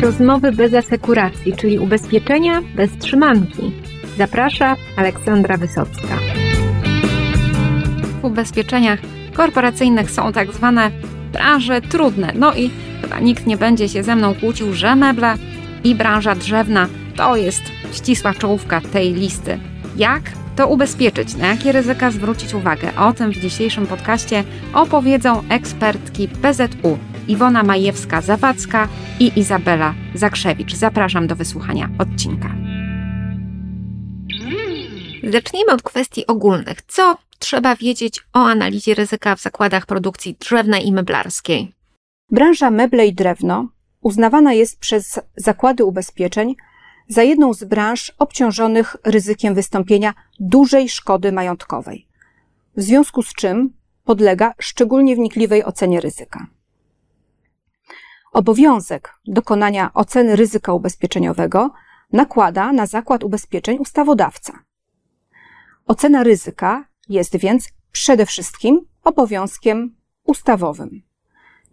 Rozmowy bez asekuracji, czyli ubezpieczenia bez trzymanki. Zaprasza Aleksandra Wysocka. W ubezpieczeniach korporacyjnych są tak zwane branże trudne. No i chyba nikt nie będzie się ze mną kłócił, że meble i branża drzewna to jest ścisła czołówka tej listy. Jak to ubezpieczyć? Na jakie ryzyka zwrócić uwagę? O tym w dzisiejszym podcaście opowiedzą ekspertki PZU Iwona Majewska-Zawadzka i Izabela Zakrzewicz. Zapraszam do wysłuchania odcinka. Zacznijmy od kwestii ogólnych. Co trzeba wiedzieć o analizie ryzyka w zakładach produkcji drzewnej i meblarskiej? Branża meble i drewno uznawana jest przez zakłady ubezpieczeń za jedną z branż obciążonych ryzykiem wystąpienia dużej szkody majątkowej, w związku z czym podlega szczególnie wnikliwej ocenie ryzyka. Obowiązek dokonania oceny ryzyka ubezpieczeniowego nakłada na zakład ubezpieczeń ustawodawca. Ocena ryzyka jest więc przede wszystkim obowiązkiem ustawowym.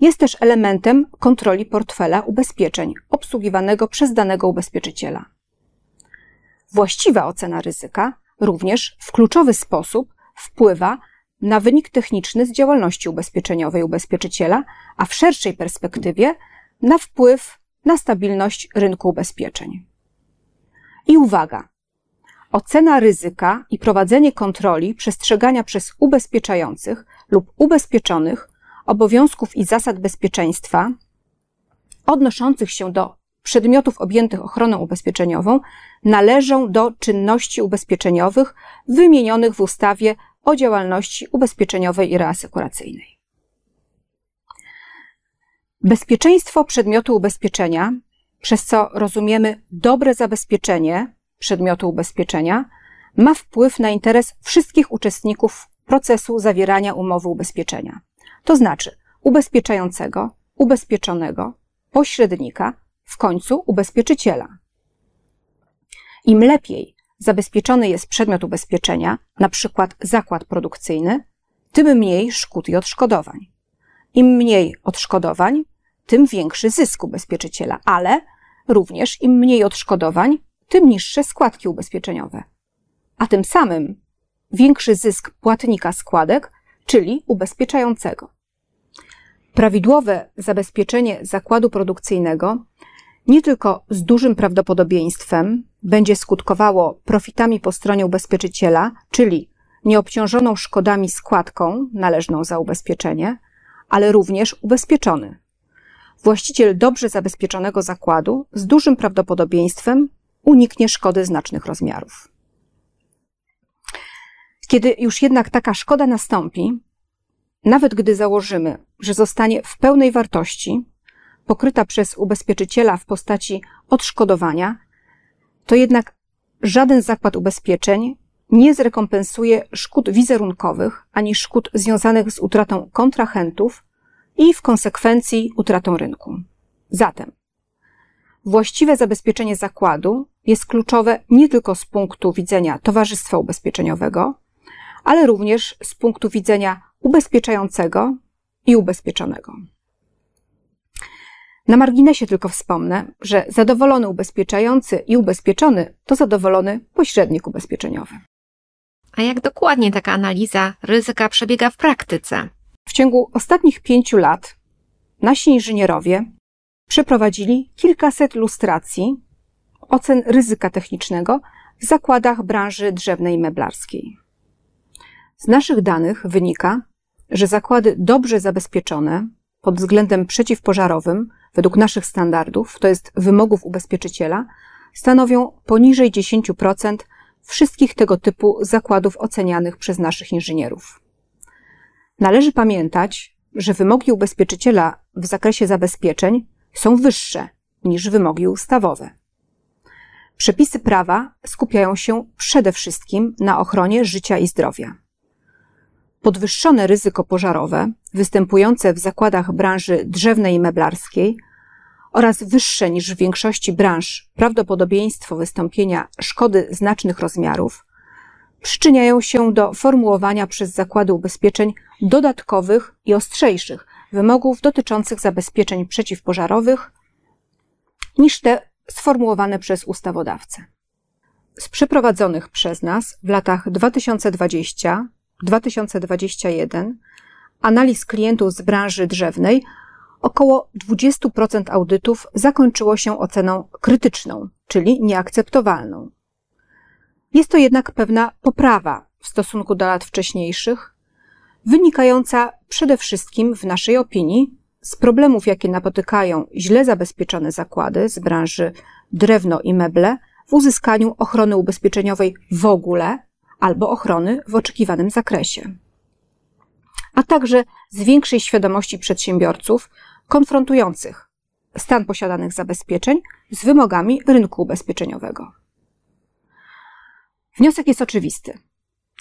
Jest też elementem kontroli portfela ubezpieczeń obsługiwanego przez danego ubezpieczyciela. Właściwa ocena ryzyka również w kluczowy sposób wpływa na wynik techniczny z działalności ubezpieczeniowej ubezpieczyciela, a w szerszej perspektywie na wpływ na stabilność rynku ubezpieczeń. I uwaga! Ocena ryzyka i prowadzenie kontroli przestrzegania przez ubezpieczających lub ubezpieczonych obowiązków i zasad bezpieczeństwa odnoszących się do przedmiotów objętych ochroną ubezpieczeniową należą do czynności ubezpieczeniowych wymienionych w ustawie o działalności ubezpieczeniowej i reasekuracyjnej. Bezpieczeństwo przedmiotu ubezpieczenia, przez co rozumiemy dobre zabezpieczenie przedmiotu ubezpieczenia, ma wpływ na interes wszystkich uczestników procesu zawierania umowy ubezpieczenia. To znaczy ubezpieczającego, ubezpieczonego, pośrednika, w końcu ubezpieczyciela. Im lepiej zabezpieczony jest przedmiot ubezpieczenia, przykład zakład produkcyjny, tym mniej szkód i odszkodowań. Im mniej odszkodowań, tym większy zysk ubezpieczyciela, ale również im mniej odszkodowań, tym niższe składki ubezpieczeniowe. A tym samym większy zysk płatnika składek, czyli ubezpieczającego. Prawidłowe zabezpieczenie zakładu produkcyjnego nie tylko z dużym prawdopodobieństwem będzie skutkowało profitami po stronie ubezpieczyciela, czyli nieobciążoną szkodami składką należną za ubezpieczenie, ale również ubezpieczony. Właściciel dobrze zabezpieczonego zakładu z dużym prawdopodobieństwem uniknie szkody znacznych rozmiarów. Kiedy już jednak taka szkoda nastąpi, nawet gdy założymy, że zostanie w pełnej wartości pokryta przez ubezpieczyciela w postaci odszkodowania, to jednak żaden zakład ubezpieczeń nie zrekompensuje szkód wizerunkowych ani szkód związanych z utratą kontrahentów i w konsekwencji utratą rynku. Zatem właściwe zabezpieczenie zakładu jest kluczowe nie tylko z punktu widzenia towarzystwa ubezpieczeniowego, ale również z punktu widzenia ubezpieczającego i ubezpieczonego. Na marginesie tylko wspomnę, że zadowolony ubezpieczający i ubezpieczony to zadowolony pośrednik ubezpieczeniowy. A jak dokładnie taka analiza ryzyka przebiega w praktyce? W ciągu ostatnich pięciu lat nasi inżynierowie przeprowadzili kilkaset lustracji ocen ryzyka technicznego w zakładach branży drzewnej i meblarskiej. Z naszych danych wynika, że zakłady dobrze zabezpieczone pod względem przeciwpożarowym według naszych standardów, to jest wymogów ubezpieczyciela, stanowią poniżej 10% wszystkich tego typu zakładów ocenianych przez naszych inżynierów. Należy pamiętać, że wymogi ubezpieczyciela w zakresie zabezpieczeń są wyższe niż wymogi ustawowe. Przepisy prawa skupiają się przede wszystkim na ochronie życia i zdrowia. Podwyższone ryzyko pożarowe, występujące w zakładach branży drzewnej i meblarskiej, oraz wyższe niż w większości branż prawdopodobieństwo wystąpienia szkody znacznych rozmiarów, przyczyniają się do formułowania przez zakłady ubezpieczeń dodatkowych i ostrzejszych wymogów dotyczących zabezpieczeń przeciwpożarowych niż te sformułowane przez ustawodawcę. Z przeprowadzonych przez nas w latach 2020-2021 analiz klientów z branży drzewnej około 20% audytów zakończyło się oceną krytyczną, czyli nieakceptowalną. Jest to jednak pewna poprawa w stosunku do lat wcześniejszych, wynikająca przede wszystkim, w naszej opinii, z problemów, jakie napotykają źle zabezpieczone zakłady z branży drewno i meble w uzyskaniu ochrony ubezpieczeniowej w ogóle albo ochrony w oczekiwanym zakresie. A także z większej świadomości przedsiębiorców konfrontujących stan posiadanych zabezpieczeń z wymogami rynku ubezpieczeniowego. Wniosek jest oczywisty.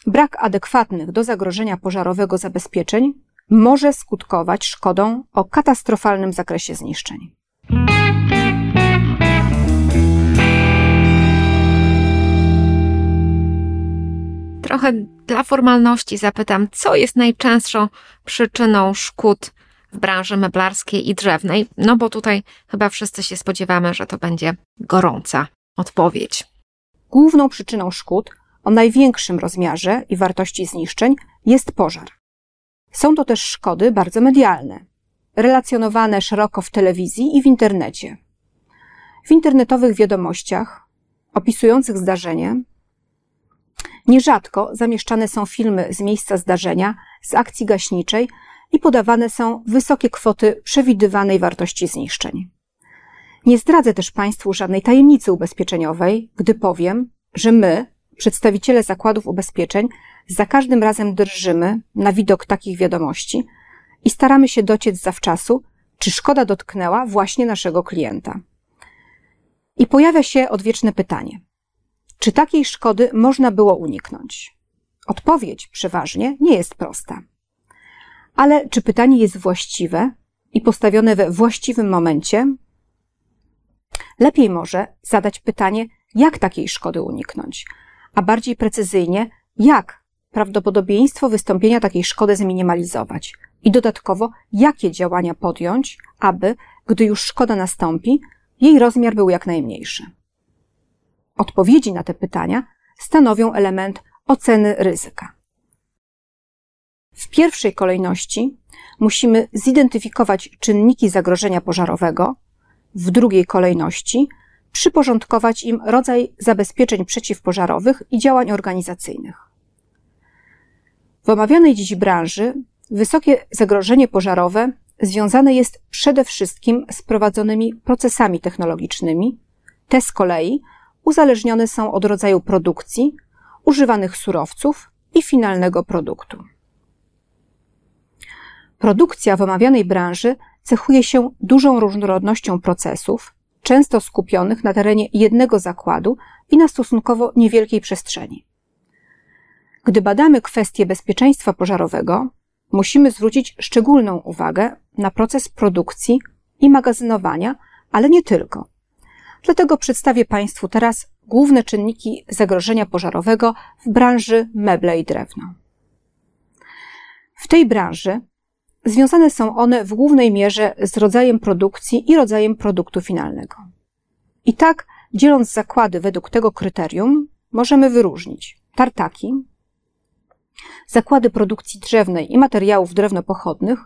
Brak adekwatnych do zagrożenia pożarowego zabezpieczeń może skutkować szkodą o katastrofalnym zakresie zniszczeń. Trochę dla formalności zapytam, co jest najczęstszą przyczyną szkód w branży meblarskiej i drzewnej? No bo tutaj chyba wszyscy się spodziewamy, że to będzie gorąca odpowiedź. Główną przyczyną szkód o największym rozmiarze i wartości zniszczeń jest pożar. Są to też szkody bardzo medialne, relacjonowane szeroko w telewizji i w internecie. W internetowych wiadomościach opisujących zdarzenie nierzadko zamieszczane są filmy z miejsca zdarzenia, z akcji gaśniczej i podawane są wysokie kwoty przewidywanej wartości zniszczeń. Nie zdradzę też Państwu żadnej tajemnicy ubezpieczeniowej, gdy powiem, że my, przedstawiciele zakładów ubezpieczeń, za każdym razem drżymy na widok takich wiadomości i staramy się dociec zawczasu, czy szkoda dotknęła właśnie naszego klienta. I pojawia się odwieczne pytanie: czy takiej szkody można było uniknąć? Odpowiedź przeważnie nie jest prosta. Ale czy pytanie jest właściwe i postawione we właściwym momencie? Lepiej może zadać pytanie, jak takiej szkody uniknąć, a bardziej precyzyjnie, jak prawdopodobieństwo wystąpienia takiej szkody zminimalizować i dodatkowo, jakie działania podjąć, aby, gdy już szkoda nastąpi, jej rozmiar był jak najmniejszy. Odpowiedzi na te pytania stanowią element oceny ryzyka. W pierwszej kolejności musimy zidentyfikować czynniki zagrożenia pożarowego, w drugiej kolejności przyporządkować im rodzaj zabezpieczeń przeciwpożarowych i działań organizacyjnych. W omawianej dziś branży wysokie zagrożenie pożarowe związane jest przede wszystkim z prowadzonymi procesami technologicznymi. Te z kolei uzależnione są od rodzaju produkcji, używanych surowców i finalnego produktu. Produkcja w omawianej branży cechuje się dużą różnorodnością procesów, często skupionych na terenie jednego zakładu i na stosunkowo niewielkiej przestrzeni. Gdy badamy kwestie bezpieczeństwa pożarowego, musimy zwrócić szczególną uwagę na proces produkcji i magazynowania, ale nie tylko. Dlatego przedstawię Państwu teraz główne czynniki zagrożenia pożarowego w branży meble i drewno. W tej branży związane są one w głównej mierze z rodzajem produkcji i rodzajem produktu finalnego. I tak, dzieląc zakłady według tego kryterium, możemy wyróżnić tartaki, zakłady produkcji drzewnej i materiałów drewnopochodnych,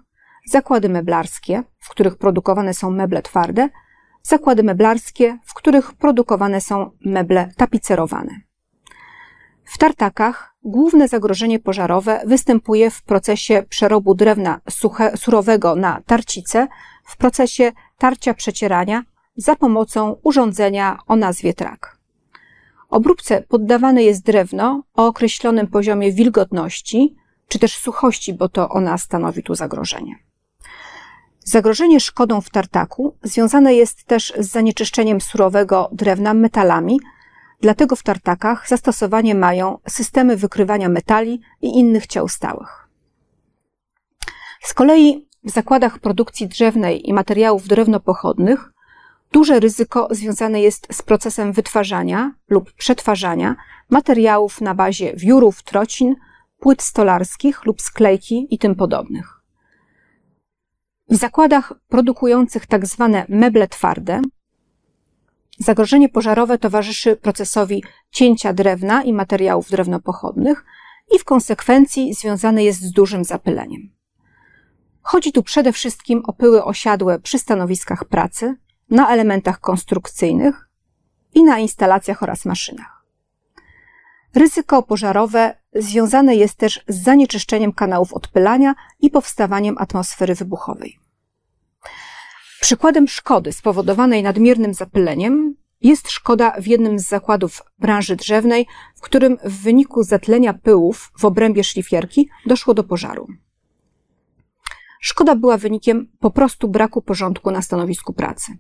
zakłady meblarskie, w których produkowane są meble twarde, zakłady meblarskie, w których produkowane są meble tapicerowane. W tartakach główne zagrożenie pożarowe występuje w procesie przerobu drewna suche, surowego na tarcice, w procesie tarcia przecierania za pomocą urządzenia o nazwie trak. Obróbce poddawane jest drewno o określonym poziomie wilgotności czy też suchości, bo to ona stanowi tu zagrożenie. Zagrożenie szkodą w tartaku związane jest też z zanieczyszczeniem surowego drewna metalami, dlatego w tartakach zastosowanie mają systemy wykrywania metali i innych ciał stałych. Z kolei w zakładach produkcji drzewnej i materiałów drewnopochodnych duże ryzyko związane jest z procesem wytwarzania lub przetwarzania materiałów na bazie wiórów, trocin, płyt stolarskich lub sklejki i tym podobnych. W zakładach produkujących tak zwane meble twarde Zagrożenie pożarowe towarzyszy procesowi cięcia drewna i materiałów drewnopochodnych i w konsekwencji związane jest z dużym zapyleniem. Chodzi tu przede wszystkim o pyły osiadłe przy stanowiskach pracy, na elementach konstrukcyjnych i na instalacjach oraz maszynach. Ryzyko pożarowe związane jest też z zanieczyszczeniem kanałów odpylania i powstawaniem atmosfery wybuchowej. Przykładem szkody spowodowanej nadmiernym zapyleniem jest szkoda w jednym z zakładów branży drzewnej, w którym w wyniku zatlenia pyłów w obrębie szlifierki doszło do pożaru. Szkoda była wynikiem po prostu braku porządku na stanowisku pracy.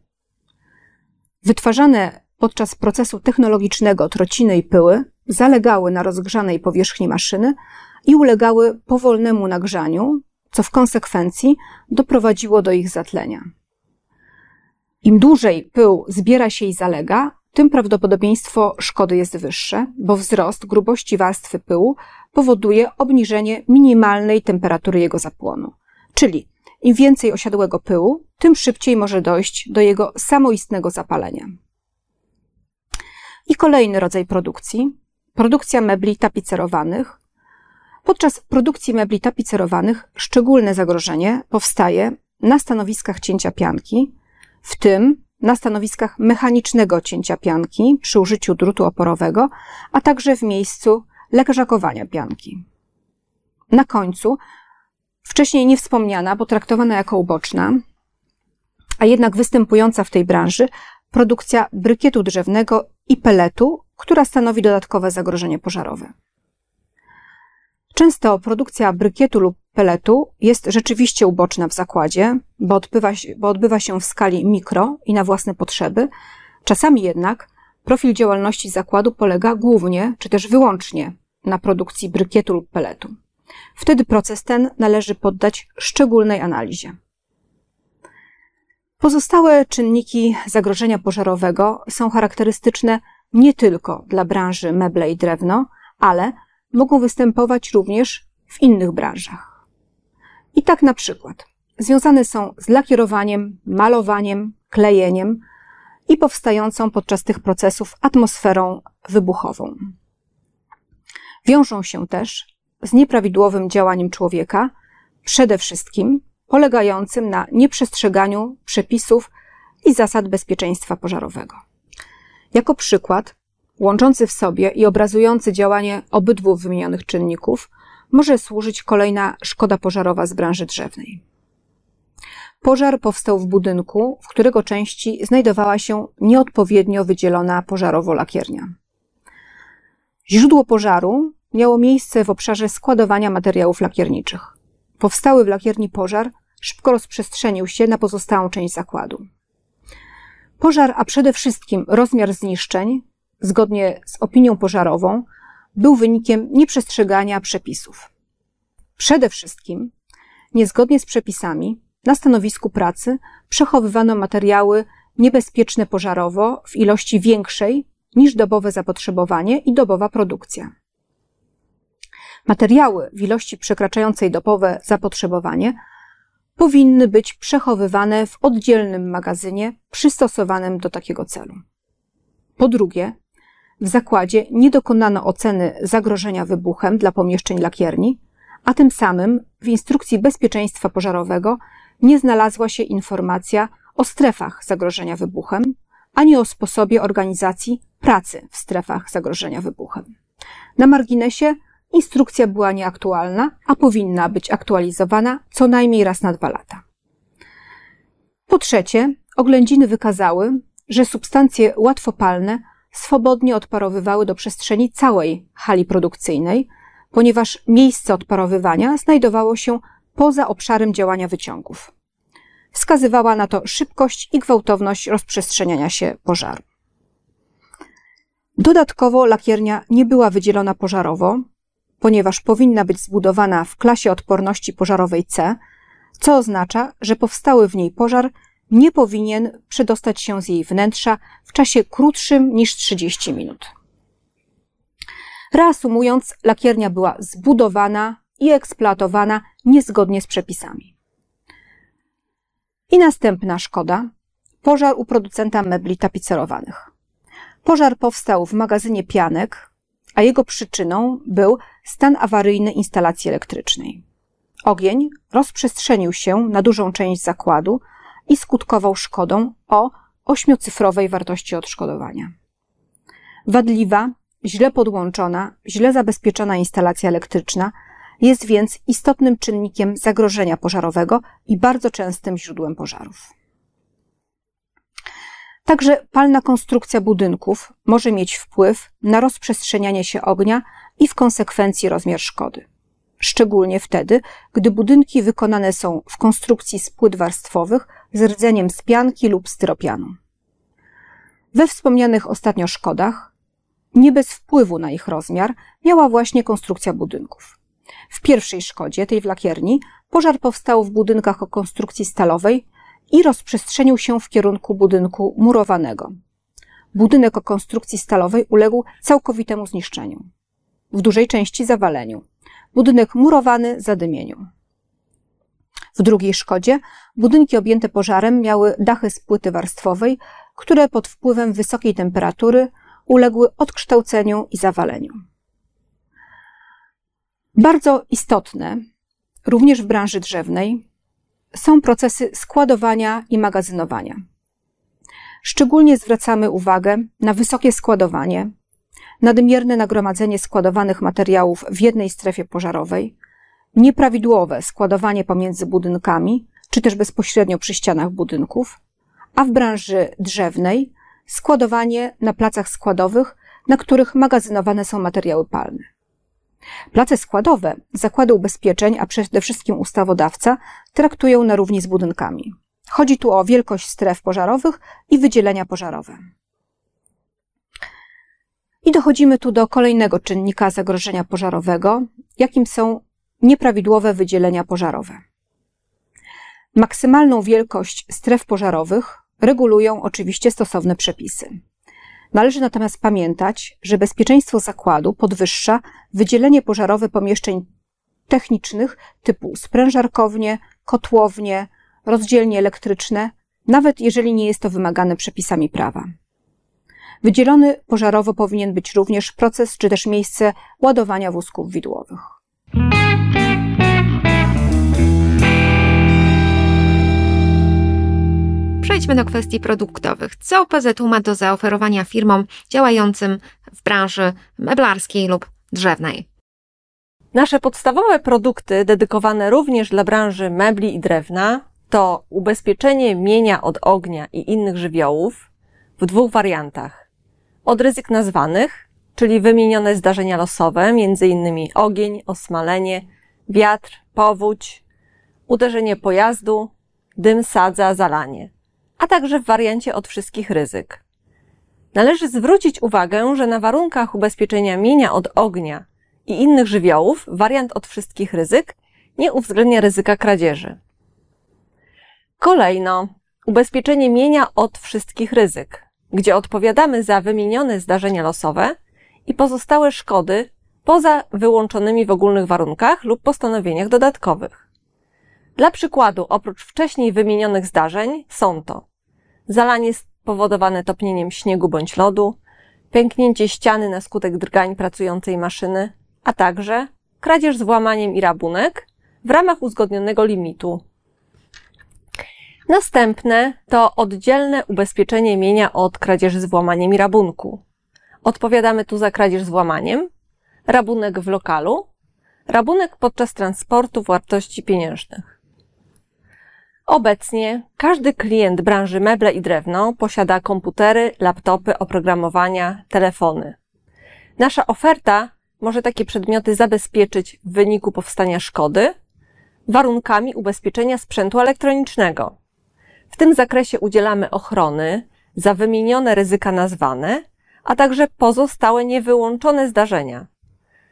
Wytwarzane podczas procesu technologicznego trociny i pyły zalegały na rozgrzanej powierzchni maszyny i ulegały powolnemu nagrzaniu, co w konsekwencji doprowadziło do ich zatlenia. Im dłużej pył zbiera się i zalega, tym prawdopodobieństwo szkody jest wyższe, bo wzrost grubości warstwy pyłu powoduje obniżenie minimalnej temperatury jego zapłonu. Czyli im więcej osiadłego pyłu, tym szybciej może dojść do jego samoistnego zapalenia. I kolejny rodzaj produkcji produkcja mebli tapicerowanych. Podczas produkcji mebli tapicerowanych szczególne zagrożenie powstaje na stanowiskach cięcia pianki, w tym na stanowiskach mechanicznego cięcia pianki przy użyciu drutu oporowego, a także w miejscu lekarzakowania pianki. Na końcu, wcześniej niewspomniana, bo traktowana jako uboczna, a jednak występująca w tej branży, produkcja brykietu drzewnego i peletu, która stanowi dodatkowe zagrożenie pożarowe. Często produkcja brykietu lub peletu jest rzeczywiście uboczna w zakładzie, bo odbywa, bo odbywa się w skali mikro i na własne potrzeby. Czasami jednak profil działalności zakładu polega głównie czy też wyłącznie na produkcji brykietu lub peletu. Wtedy proces ten należy poddać szczególnej analizie. Pozostałe czynniki zagrożenia pożarowego są charakterystyczne nie tylko dla branży meble i drewno, ale mogą występować również w innych branżach. I tak na przykład związane są z lakierowaniem, malowaniem, klejeniem i powstającą podczas tych procesów atmosferą wybuchową. Wiążą się też z nieprawidłowym działaniem człowieka, przede wszystkim polegającym na nieprzestrzeganiu przepisów i zasad bezpieczeństwa pożarowego. Jako przykład, łączący w sobie i obrazujący działanie obydwu wymienionych czynników, może służyć kolejna szkoda pożarowa z branży drzewnej. Pożar powstał w budynku, w którego części znajdowała się nieodpowiednio wydzielona pożarowo lakiernia. Źródło pożaru miało miejsce w obszarze składowania materiałów lakierniczych. Powstały w lakierni pożar szybko rozprzestrzenił się na pozostałą część zakładu. Pożar, a przede wszystkim rozmiar zniszczeń, zgodnie z opinią pożarową, był wynikiem nieprzestrzegania przepisów. Przede wszystkim, niezgodnie z przepisami, na stanowisku pracy przechowywano materiały niebezpieczne pożarowo w ilości większej niż dobowe zapotrzebowanie i dobowa produkcja. Materiały w ilości przekraczającej dobowe zapotrzebowanie powinny być przechowywane w oddzielnym magazynie przystosowanym do takiego celu. Po drugie, w zakładzie nie dokonano oceny zagrożenia wybuchem dla pomieszczeń lakierni, a tym samym w instrukcji bezpieczeństwa pożarowego nie znalazła się informacja o strefach zagrożenia wybuchem, ani o sposobie organizacji pracy w strefach zagrożenia wybuchem. Na marginesie instrukcja była nieaktualna, a powinna być aktualizowana co najmniej raz na dwa lata. Po trzecie, oględziny wykazały, że substancje łatwopalne swobodnie odparowywały do przestrzeni całej hali produkcyjnej, ponieważ miejsce odparowywania znajdowało się poza obszarem działania wyciągów. Wskazywała na to szybkość i gwałtowność rozprzestrzeniania się pożaru. Dodatkowo lakiernia nie była wydzielona pożarowo, ponieważ powinna być zbudowana w klasie odporności pożarowej C, co oznacza, że powstały w niej pożar nie powinien przedostać się z jej wnętrza w czasie krótszym niż 30 minut. Reasumując, lakiernia była zbudowana i eksploatowana niezgodnie z przepisami. I następna szkoda pożar u producenta mebli tapicerowanych. Pożar powstał w magazynie pianek, a jego przyczyną był stan awaryjny instalacji elektrycznej. Ogień rozprzestrzenił się na dużą część zakładu i skutkował szkodą o ośmiocyfrowej wartości odszkodowania. Wadliwa, źle podłączona, źle zabezpieczona instalacja elektryczna jest więc istotnym czynnikiem zagrożenia pożarowego i bardzo częstym źródłem pożarów. Także palna konstrukcja budynków może mieć wpływ na rozprzestrzenianie się ognia i w konsekwencji rozmiar szkody. Szczególnie wtedy, gdy budynki wykonane są w konstrukcji z płyt warstwowych z rdzeniem z pianki lub styropianu. We wspomnianych ostatnio szkodach, nie bez wpływu na ich rozmiar, miała właśnie konstrukcja budynków. W pierwszej szkodzie, tej w lakierni, pożar powstał w budynkach o konstrukcji stalowej i rozprzestrzenił się w kierunku budynku murowanego. Budynek o konstrukcji stalowej uległ całkowitemu zniszczeniu. W dużej części zawaleniu. Budynek murowany zadymieniu. W drugiej szkodzie budynki objęte pożarem miały dachy z płyty warstwowej, które pod wpływem wysokiej temperatury uległy odkształceniu i zawaleniu. Bardzo istotne, również w branży drzewnej, są procesy składowania i magazynowania. Szczególnie zwracamy uwagę na wysokie składowanie, nadmierne nagromadzenie składowanych materiałów w jednej strefie pożarowej, nieprawidłowe składowanie pomiędzy budynkami, czy też bezpośrednio przy ścianach budynków, a w branży drzewnej składowanie na placach składowych, na których magazynowane są materiały palne. Place składowe, zakłady ubezpieczeń, a przede wszystkim ustawodawca, traktują na równi z budynkami. Chodzi tu o wielkość stref pożarowych i wydzielenia pożarowe. I dochodzimy tu do kolejnego czynnika zagrożenia pożarowego, jakim są nieprawidłowe wydzielenia pożarowe. Maksymalną wielkość stref pożarowych regulują oczywiście stosowne przepisy. Należy natomiast pamiętać, że bezpieczeństwo zakładu podwyższa wydzielenie pożarowe pomieszczeń technicznych typu sprężarkownie, kotłownie, rozdzielnie elektryczne, nawet jeżeli nie jest to wymagane przepisami prawa. Wydzielony pożarowo powinien być również proces czy też miejsce ładowania wózków widłowych. Przejdźmy do kwestii produktowych. Co PZU ma do zaoferowania firmom działającym w branży meblarskiej lub drzewnej? Nasze podstawowe produkty dedykowane również dla branży mebli i drewna to ubezpieczenie mienia od ognia i innych żywiołów w dwóch wariantach. Od ryzyk nazwanych, czyli wymienione zdarzenia losowe, m.in. ogień, osmalenie, wiatr, powódź, uderzenie pojazdu, dym sadza, zalanie a także w wariancie od wszystkich ryzyk. Należy zwrócić uwagę, że na warunkach ubezpieczenia mienia od ognia i innych żywiołów wariant od wszystkich ryzyk nie uwzględnia ryzyka kradzieży. Kolejno, ubezpieczenie mienia od wszystkich ryzyk, gdzie odpowiadamy za wymienione zdarzenia losowe i pozostałe szkody poza wyłączonymi w ogólnych warunkach lub postanowieniach dodatkowych. Dla przykładu, oprócz wcześniej wymienionych zdarzeń są to zalanie spowodowane topnieniem śniegu bądź lodu, pęknięcie ściany na skutek drgań pracującej maszyny, a także kradzież z włamaniem i rabunek w ramach uzgodnionego limitu. Następne to oddzielne ubezpieczenie mienia od kradzieży z włamaniem i rabunku. Odpowiadamy tu za kradzież z włamaniem, rabunek w lokalu, rabunek podczas transportu wartości pieniężnych. Obecnie każdy klient branży meble i drewno posiada komputery, laptopy, oprogramowania, telefony. Nasza oferta może takie przedmioty zabezpieczyć w wyniku powstania szkody warunkami ubezpieczenia sprzętu elektronicznego. W tym zakresie udzielamy ochrony za wymienione ryzyka nazwane, a także pozostałe niewyłączone zdarzenia.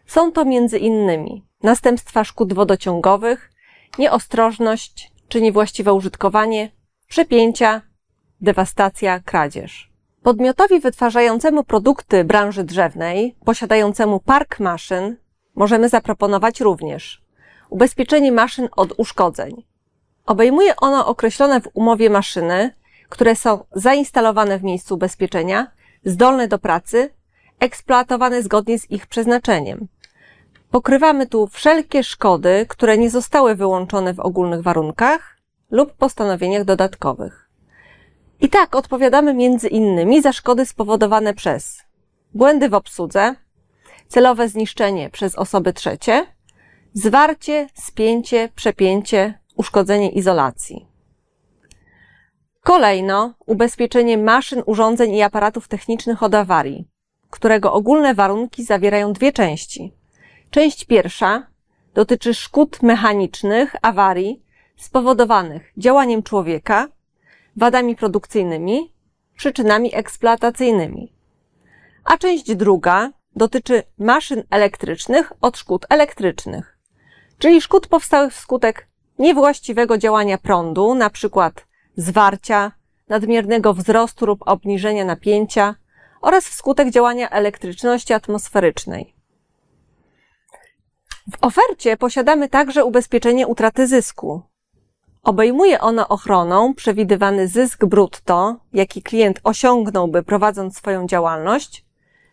Są to między innymi następstwa szkód wodociągowych, nieostrożność, czy niewłaściwe użytkowanie, przepięcia, dewastacja, kradzież. Podmiotowi wytwarzającemu produkty branży drzewnej, posiadającemu park maszyn, możemy zaproponować również ubezpieczenie maszyn od uszkodzeń. Obejmuje ono określone w umowie maszyny, które są zainstalowane w miejscu ubezpieczenia zdolne do pracy, eksploatowane zgodnie z ich przeznaczeniem. Pokrywamy tu wszelkie szkody, które nie zostały wyłączone w ogólnych warunkach lub postanowieniach dodatkowych. I tak odpowiadamy między innymi za szkody spowodowane przez błędy w obsłudze, celowe zniszczenie przez osoby trzecie, zwarcie, spięcie, przepięcie, uszkodzenie izolacji. Kolejno ubezpieczenie maszyn, urządzeń i aparatów technicznych od awarii, którego ogólne warunki zawierają dwie części. Część pierwsza dotyczy szkód mechanicznych, awarii spowodowanych działaniem człowieka, wadami produkcyjnymi, przyczynami eksploatacyjnymi. A część druga dotyczy maszyn elektrycznych od szkód elektrycznych, czyli szkód powstałych wskutek niewłaściwego działania prądu, przykład zwarcia, nadmiernego wzrostu lub obniżenia napięcia oraz wskutek działania elektryczności atmosferycznej. W ofercie posiadamy także ubezpieczenie utraty zysku. Obejmuje ono ochroną przewidywany zysk brutto, jaki klient osiągnąłby prowadząc swoją działalność,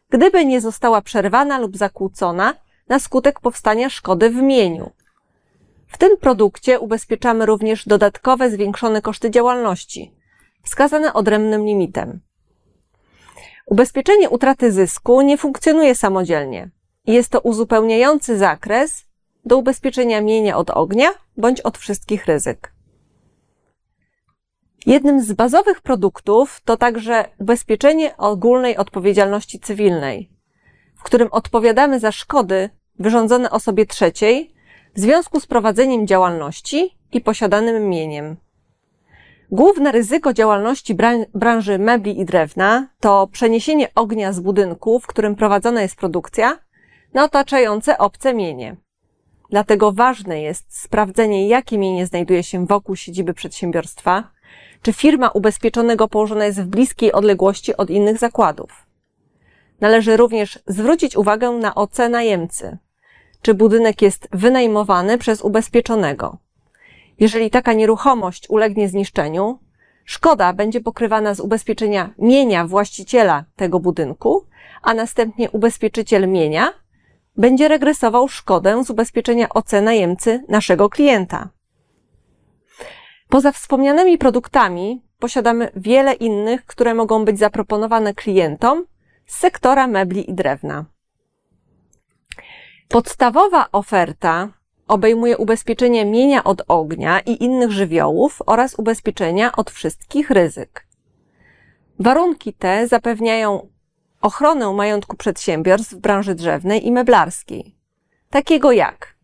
gdyby nie została przerwana lub zakłócona na skutek powstania szkody w mieniu. W tym produkcie ubezpieczamy również dodatkowe zwiększone koszty działalności, wskazane odrębnym limitem. Ubezpieczenie utraty zysku nie funkcjonuje samodzielnie. Jest to uzupełniający zakres do ubezpieczenia mienia od ognia bądź od wszystkich ryzyk. Jednym z bazowych produktów to także ubezpieczenie ogólnej odpowiedzialności cywilnej, w którym odpowiadamy za szkody wyrządzone osobie trzeciej w związku z prowadzeniem działalności i posiadanym mieniem. Główne ryzyko działalności branży mebli i drewna to przeniesienie ognia z budynku, w którym prowadzona jest produkcja, na otaczające obce mienie. Dlatego ważne jest sprawdzenie, jakie mienie znajduje się wokół siedziby przedsiębiorstwa, czy firma ubezpieczonego położona jest w bliskiej odległości od innych zakładów. Należy również zwrócić uwagę na OC najemcy, czy budynek jest wynajmowany przez ubezpieczonego. Jeżeli taka nieruchomość ulegnie zniszczeniu, szkoda będzie pokrywana z ubezpieczenia mienia właściciela tego budynku, a następnie ubezpieczyciel mienia będzie regresował szkodę z ubezpieczenia OC najemcy naszego klienta. Poza wspomnianymi produktami posiadamy wiele innych, które mogą być zaproponowane klientom z sektora mebli i drewna. Podstawowa oferta obejmuje ubezpieczenie mienia od ognia i innych żywiołów oraz ubezpieczenia od wszystkich ryzyk. Warunki te zapewniają ochronę majątku przedsiębiorstw w branży drzewnej i meblarskiej, takiego jak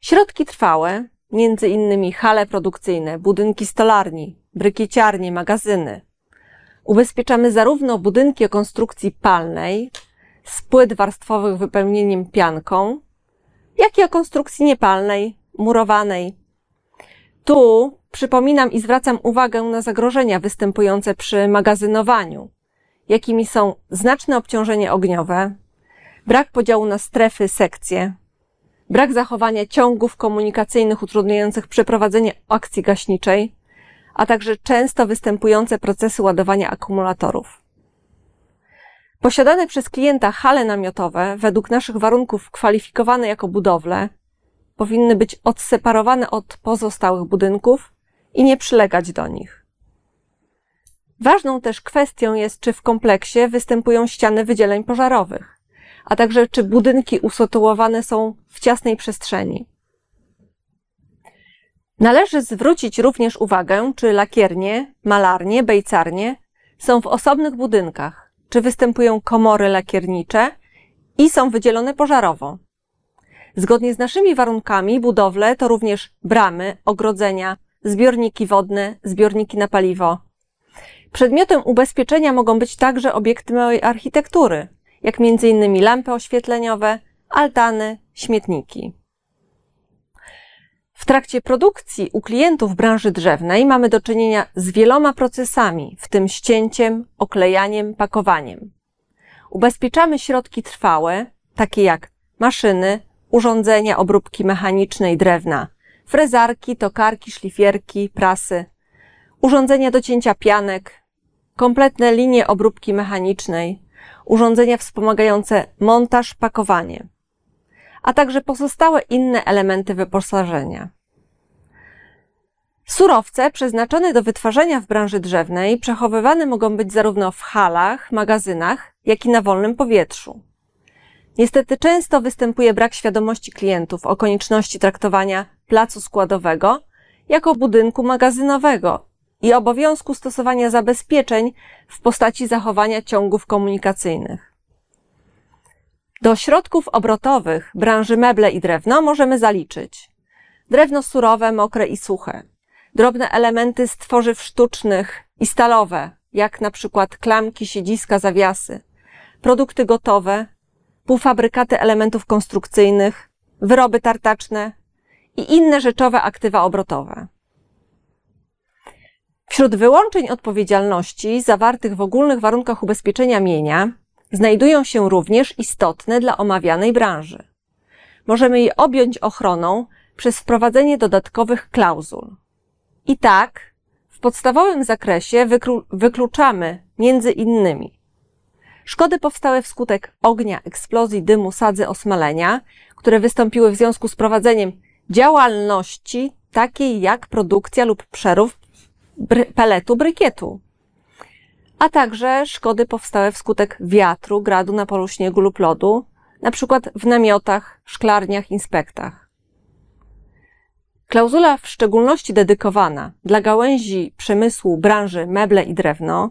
środki trwałe, między innymi hale produkcyjne, budynki stolarni, brykieciarnie, magazyny. Ubezpieczamy zarówno budynki o konstrukcji palnej, z płyt warstwowych wypełnieniem pianką, jak i o konstrukcji niepalnej, murowanej. Tu przypominam i zwracam uwagę na zagrożenia występujące przy magazynowaniu, jakimi są znaczne obciążenie ogniowe, brak podziału na strefy, sekcje, brak zachowania ciągów komunikacyjnych utrudniających przeprowadzenie akcji gaśniczej, a także często występujące procesy ładowania akumulatorów. Posiadane przez klienta hale namiotowe, według naszych warunków kwalifikowane jako budowle, powinny być odseparowane od pozostałych budynków i nie przylegać do nich. Ważną też kwestią jest, czy w kompleksie występują ściany wydzieleń pożarowych, a także czy budynki usytuowane są w ciasnej przestrzeni. Należy zwrócić również uwagę, czy lakiernie, malarnie, bejcarnie są w osobnych budynkach, czy występują komory lakiernicze i są wydzielone pożarowo. Zgodnie z naszymi warunkami budowle to również bramy, ogrodzenia, zbiorniki wodne, zbiorniki na paliwo. Przedmiotem ubezpieczenia mogą być także obiekty małej architektury, jak m.in. lampy oświetleniowe, altany, śmietniki. W trakcie produkcji u klientów branży drzewnej mamy do czynienia z wieloma procesami, w tym ścięciem, oklejaniem, pakowaniem. Ubezpieczamy środki trwałe, takie jak maszyny, urządzenia obróbki mechanicznej drewna, frezarki, tokarki, szlifierki, prasy, urządzenia do cięcia pianek, kompletne linie obróbki mechanicznej, urządzenia wspomagające montaż, pakowanie, a także pozostałe inne elementy wyposażenia. Surowce przeznaczone do wytwarzania w branży drzewnej przechowywane mogą być zarówno w halach, magazynach, jak i na wolnym powietrzu. Niestety często występuje brak świadomości klientów o konieczności traktowania placu składowego jako budynku magazynowego i obowiązku stosowania zabezpieczeń w postaci zachowania ciągów komunikacyjnych. Do środków obrotowych branży meble i drewno możemy zaliczyć drewno surowe, mokre i suche, drobne elementy z tworzyw sztucznych i stalowe, jak na przykład klamki, siedziska, zawiasy, produkty gotowe, półfabrykaty elementów konstrukcyjnych, wyroby tartaczne i inne rzeczowe aktywa obrotowe. Wśród wyłączeń odpowiedzialności zawartych w ogólnych warunkach ubezpieczenia mienia znajdują się również istotne dla omawianej branży. Możemy je objąć ochroną przez wprowadzenie dodatkowych klauzul. I tak, w podstawowym zakresie wykluczamy między innymi szkody powstałe wskutek ognia, eksplozji, dymu, sadzy, osmalenia, które wystąpiły w związku z prowadzeniem działalności takiej jak produkcja lub przerób bry peletu brykietu, a także szkody powstałe wskutek wiatru, gradu na polu śniegu lub lodu, na przykład w namiotach, szklarniach, inspektach. Klauzula w szczególności dedykowana dla gałęzi przemysłu branży meble i drewno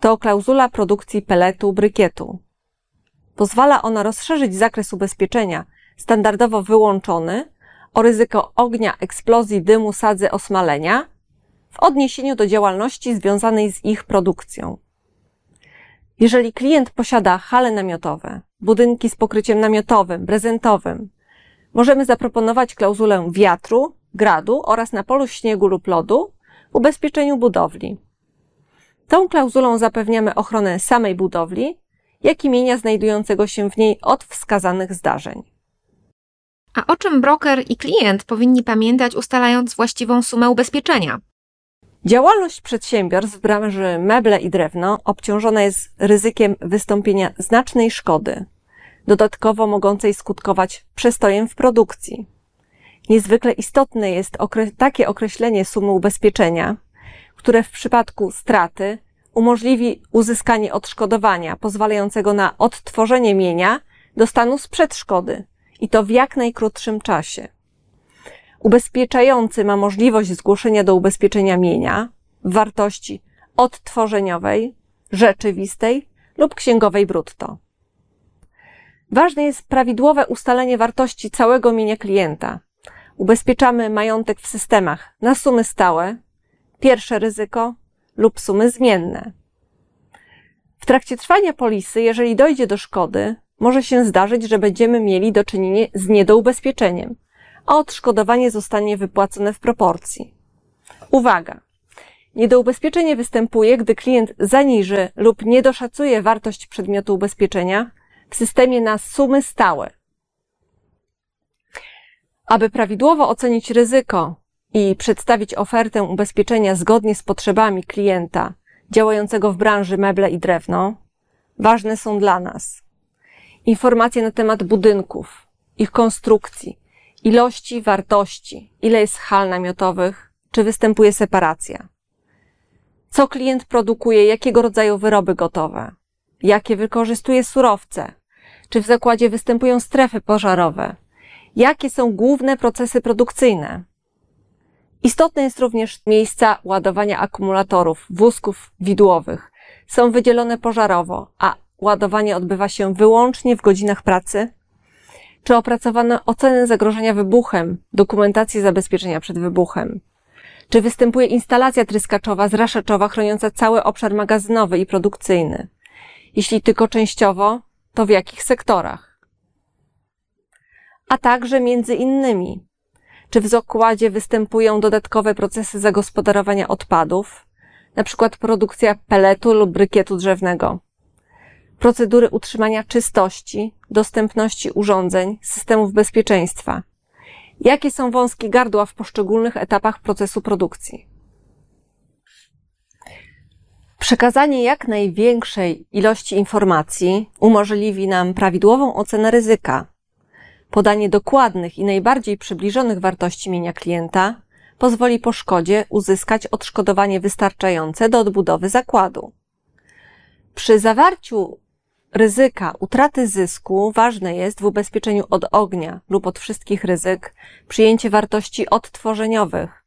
to klauzula produkcji peletu brykietu. Pozwala ona rozszerzyć zakres ubezpieczenia standardowo wyłączony o ryzyko ognia, eksplozji, dymu, sadzy, osmalenia w odniesieniu do działalności związanej z ich produkcją. Jeżeli klient posiada hale namiotowe, budynki z pokryciem namiotowym, prezentowym, możemy zaproponować klauzulę wiatru, gradu oraz na polu śniegu lub lodu ubezpieczeniu budowli. Tą klauzulą zapewniamy ochronę samej budowli, jak i mienia znajdującego się w niej od wskazanych zdarzeń. A o czym broker i klient powinni pamiętać, ustalając właściwą sumę ubezpieczenia? Działalność przedsiębiorstw w branży meble i drewno obciążona jest ryzykiem wystąpienia znacznej szkody, dodatkowo mogącej skutkować przestojem w produkcji. Niezwykle istotne jest okre takie określenie sumy ubezpieczenia, które w przypadku straty umożliwi uzyskanie odszkodowania pozwalającego na odtworzenie mienia do stanu sprzed szkody i to w jak najkrótszym czasie. Ubezpieczający ma możliwość zgłoszenia do ubezpieczenia mienia wartości odtworzeniowej, rzeczywistej lub księgowej brutto. Ważne jest prawidłowe ustalenie wartości całego mienia klienta. Ubezpieczamy majątek w systemach na sumy stałe, pierwsze ryzyko lub sumy zmienne. W trakcie trwania polisy, jeżeli dojdzie do szkody, może się zdarzyć, że będziemy mieli do czynienia z niedoubezpieczeniem – a odszkodowanie zostanie wypłacone w proporcji. Uwaga! Niedoubezpieczenie występuje, gdy klient zaniży lub niedoszacuje wartość przedmiotu ubezpieczenia w systemie na sumy stałe. Aby prawidłowo ocenić ryzyko i przedstawić ofertę ubezpieczenia zgodnie z potrzebami klienta działającego w branży meble i drewno, ważne są dla nas informacje na temat budynków, ich konstrukcji, ilości, wartości, ile jest hal namiotowych, czy występuje separacja. Co klient produkuje, jakiego rodzaju wyroby gotowe, jakie wykorzystuje surowce, czy w zakładzie występują strefy pożarowe, jakie są główne procesy produkcyjne. Istotne jest również miejsca ładowania akumulatorów, wózków widłowych. Są wydzielone pożarowo, a ładowanie odbywa się wyłącznie w godzinach pracy czy opracowano ocenę zagrożenia wybuchem, dokumentację zabezpieczenia przed wybuchem? Czy występuje instalacja tryskaczowa, zraszaczowa chroniąca cały obszar magazynowy i produkcyjny? Jeśli tylko częściowo, to w jakich sektorach? A także między innymi, czy w zakładzie występują dodatkowe procesy zagospodarowania odpadów, na przykład produkcja peletu lub brykietu drzewnego? Procedury utrzymania czystości, dostępności urządzeń, systemów bezpieczeństwa. Jakie są wąskie gardła w poszczególnych etapach procesu produkcji? Przekazanie jak największej ilości informacji umożliwi nam prawidłową ocenę ryzyka. Podanie dokładnych i najbardziej przybliżonych wartości mienia klienta pozwoli po szkodzie uzyskać odszkodowanie wystarczające do odbudowy zakładu. Przy zawarciu ryzyka utraty zysku ważne jest w ubezpieczeniu od ognia lub od wszystkich ryzyk przyjęcie wartości odtworzeniowych,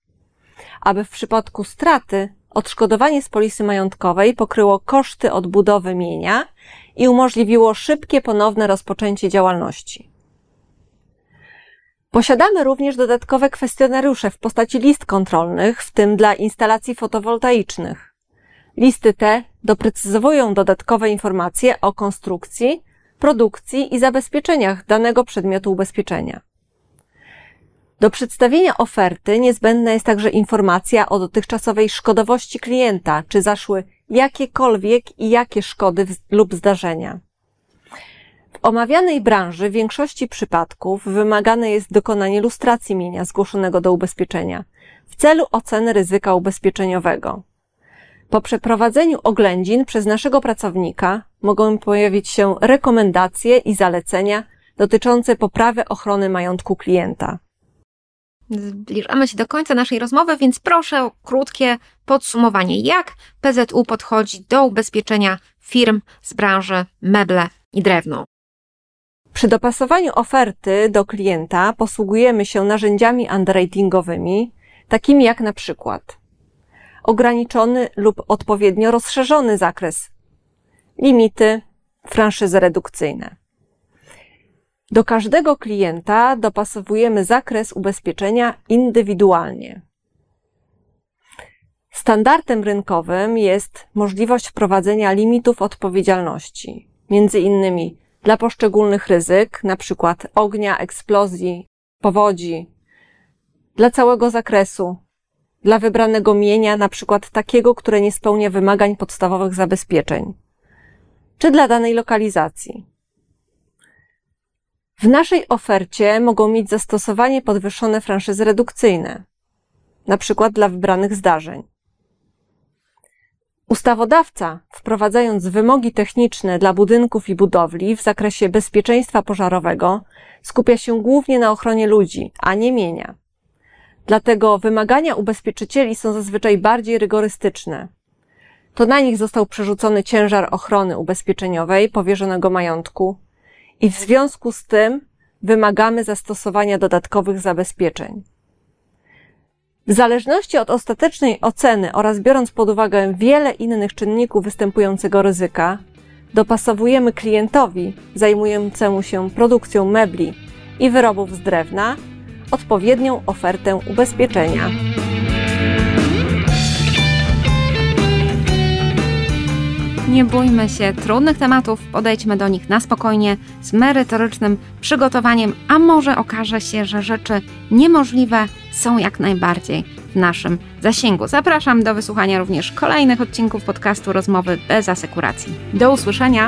aby w przypadku straty odszkodowanie z polisy majątkowej pokryło koszty odbudowy mienia i umożliwiło szybkie ponowne rozpoczęcie działalności. Posiadamy również dodatkowe kwestionariusze w postaci list kontrolnych, w tym dla instalacji fotowoltaicznych. Listy te doprecyzowują dodatkowe informacje o konstrukcji, produkcji i zabezpieczeniach danego przedmiotu ubezpieczenia. Do przedstawienia oferty niezbędna jest także informacja o dotychczasowej szkodowości klienta, czy zaszły jakiekolwiek i jakie szkody lub zdarzenia. W omawianej branży w większości przypadków wymagane jest dokonanie lustracji mienia zgłoszonego do ubezpieczenia w celu oceny ryzyka ubezpieczeniowego. Po przeprowadzeniu oględzin przez naszego pracownika mogą pojawić się rekomendacje i zalecenia dotyczące poprawy ochrony majątku klienta. Zbliżamy się do końca naszej rozmowy, więc proszę o krótkie podsumowanie, jak PZU podchodzi do ubezpieczenia firm z branży meble i drewno. Przy dopasowaniu oferty do klienta posługujemy się narzędziami underratingowymi, takimi jak na przykład ograniczony lub odpowiednio rozszerzony zakres, limity, franszyzy redukcyjne. Do każdego klienta dopasowujemy zakres ubezpieczenia indywidualnie. Standardem rynkowym jest możliwość wprowadzenia limitów odpowiedzialności, między innymi dla poszczególnych ryzyk, np. ognia, eksplozji, powodzi, dla całego zakresu, dla wybranego mienia, np. takiego, które nie spełnia wymagań podstawowych zabezpieczeń, czy dla danej lokalizacji. W naszej ofercie mogą mieć zastosowanie podwyższone franszyzy redukcyjne, np. dla wybranych zdarzeń. Ustawodawca, wprowadzając wymogi techniczne dla budynków i budowli w zakresie bezpieczeństwa pożarowego, skupia się głównie na ochronie ludzi, a nie mienia. Dlatego wymagania ubezpieczycieli są zazwyczaj bardziej rygorystyczne. To na nich został przerzucony ciężar ochrony ubezpieczeniowej powierzonego majątku i w związku z tym wymagamy zastosowania dodatkowych zabezpieczeń. W zależności od ostatecznej oceny oraz biorąc pod uwagę wiele innych czynników występującego ryzyka, dopasowujemy klientowi zajmującemu się produkcją mebli i wyrobów z drewna odpowiednią ofertę ubezpieczenia. Nie bójmy się trudnych tematów, podejdźmy do nich na spokojnie, z merytorycznym przygotowaniem, a może okaże się, że rzeczy niemożliwe są jak najbardziej w naszym zasięgu. Zapraszam do wysłuchania również kolejnych odcinków podcastu Rozmowy bez asekuracji. Do usłyszenia!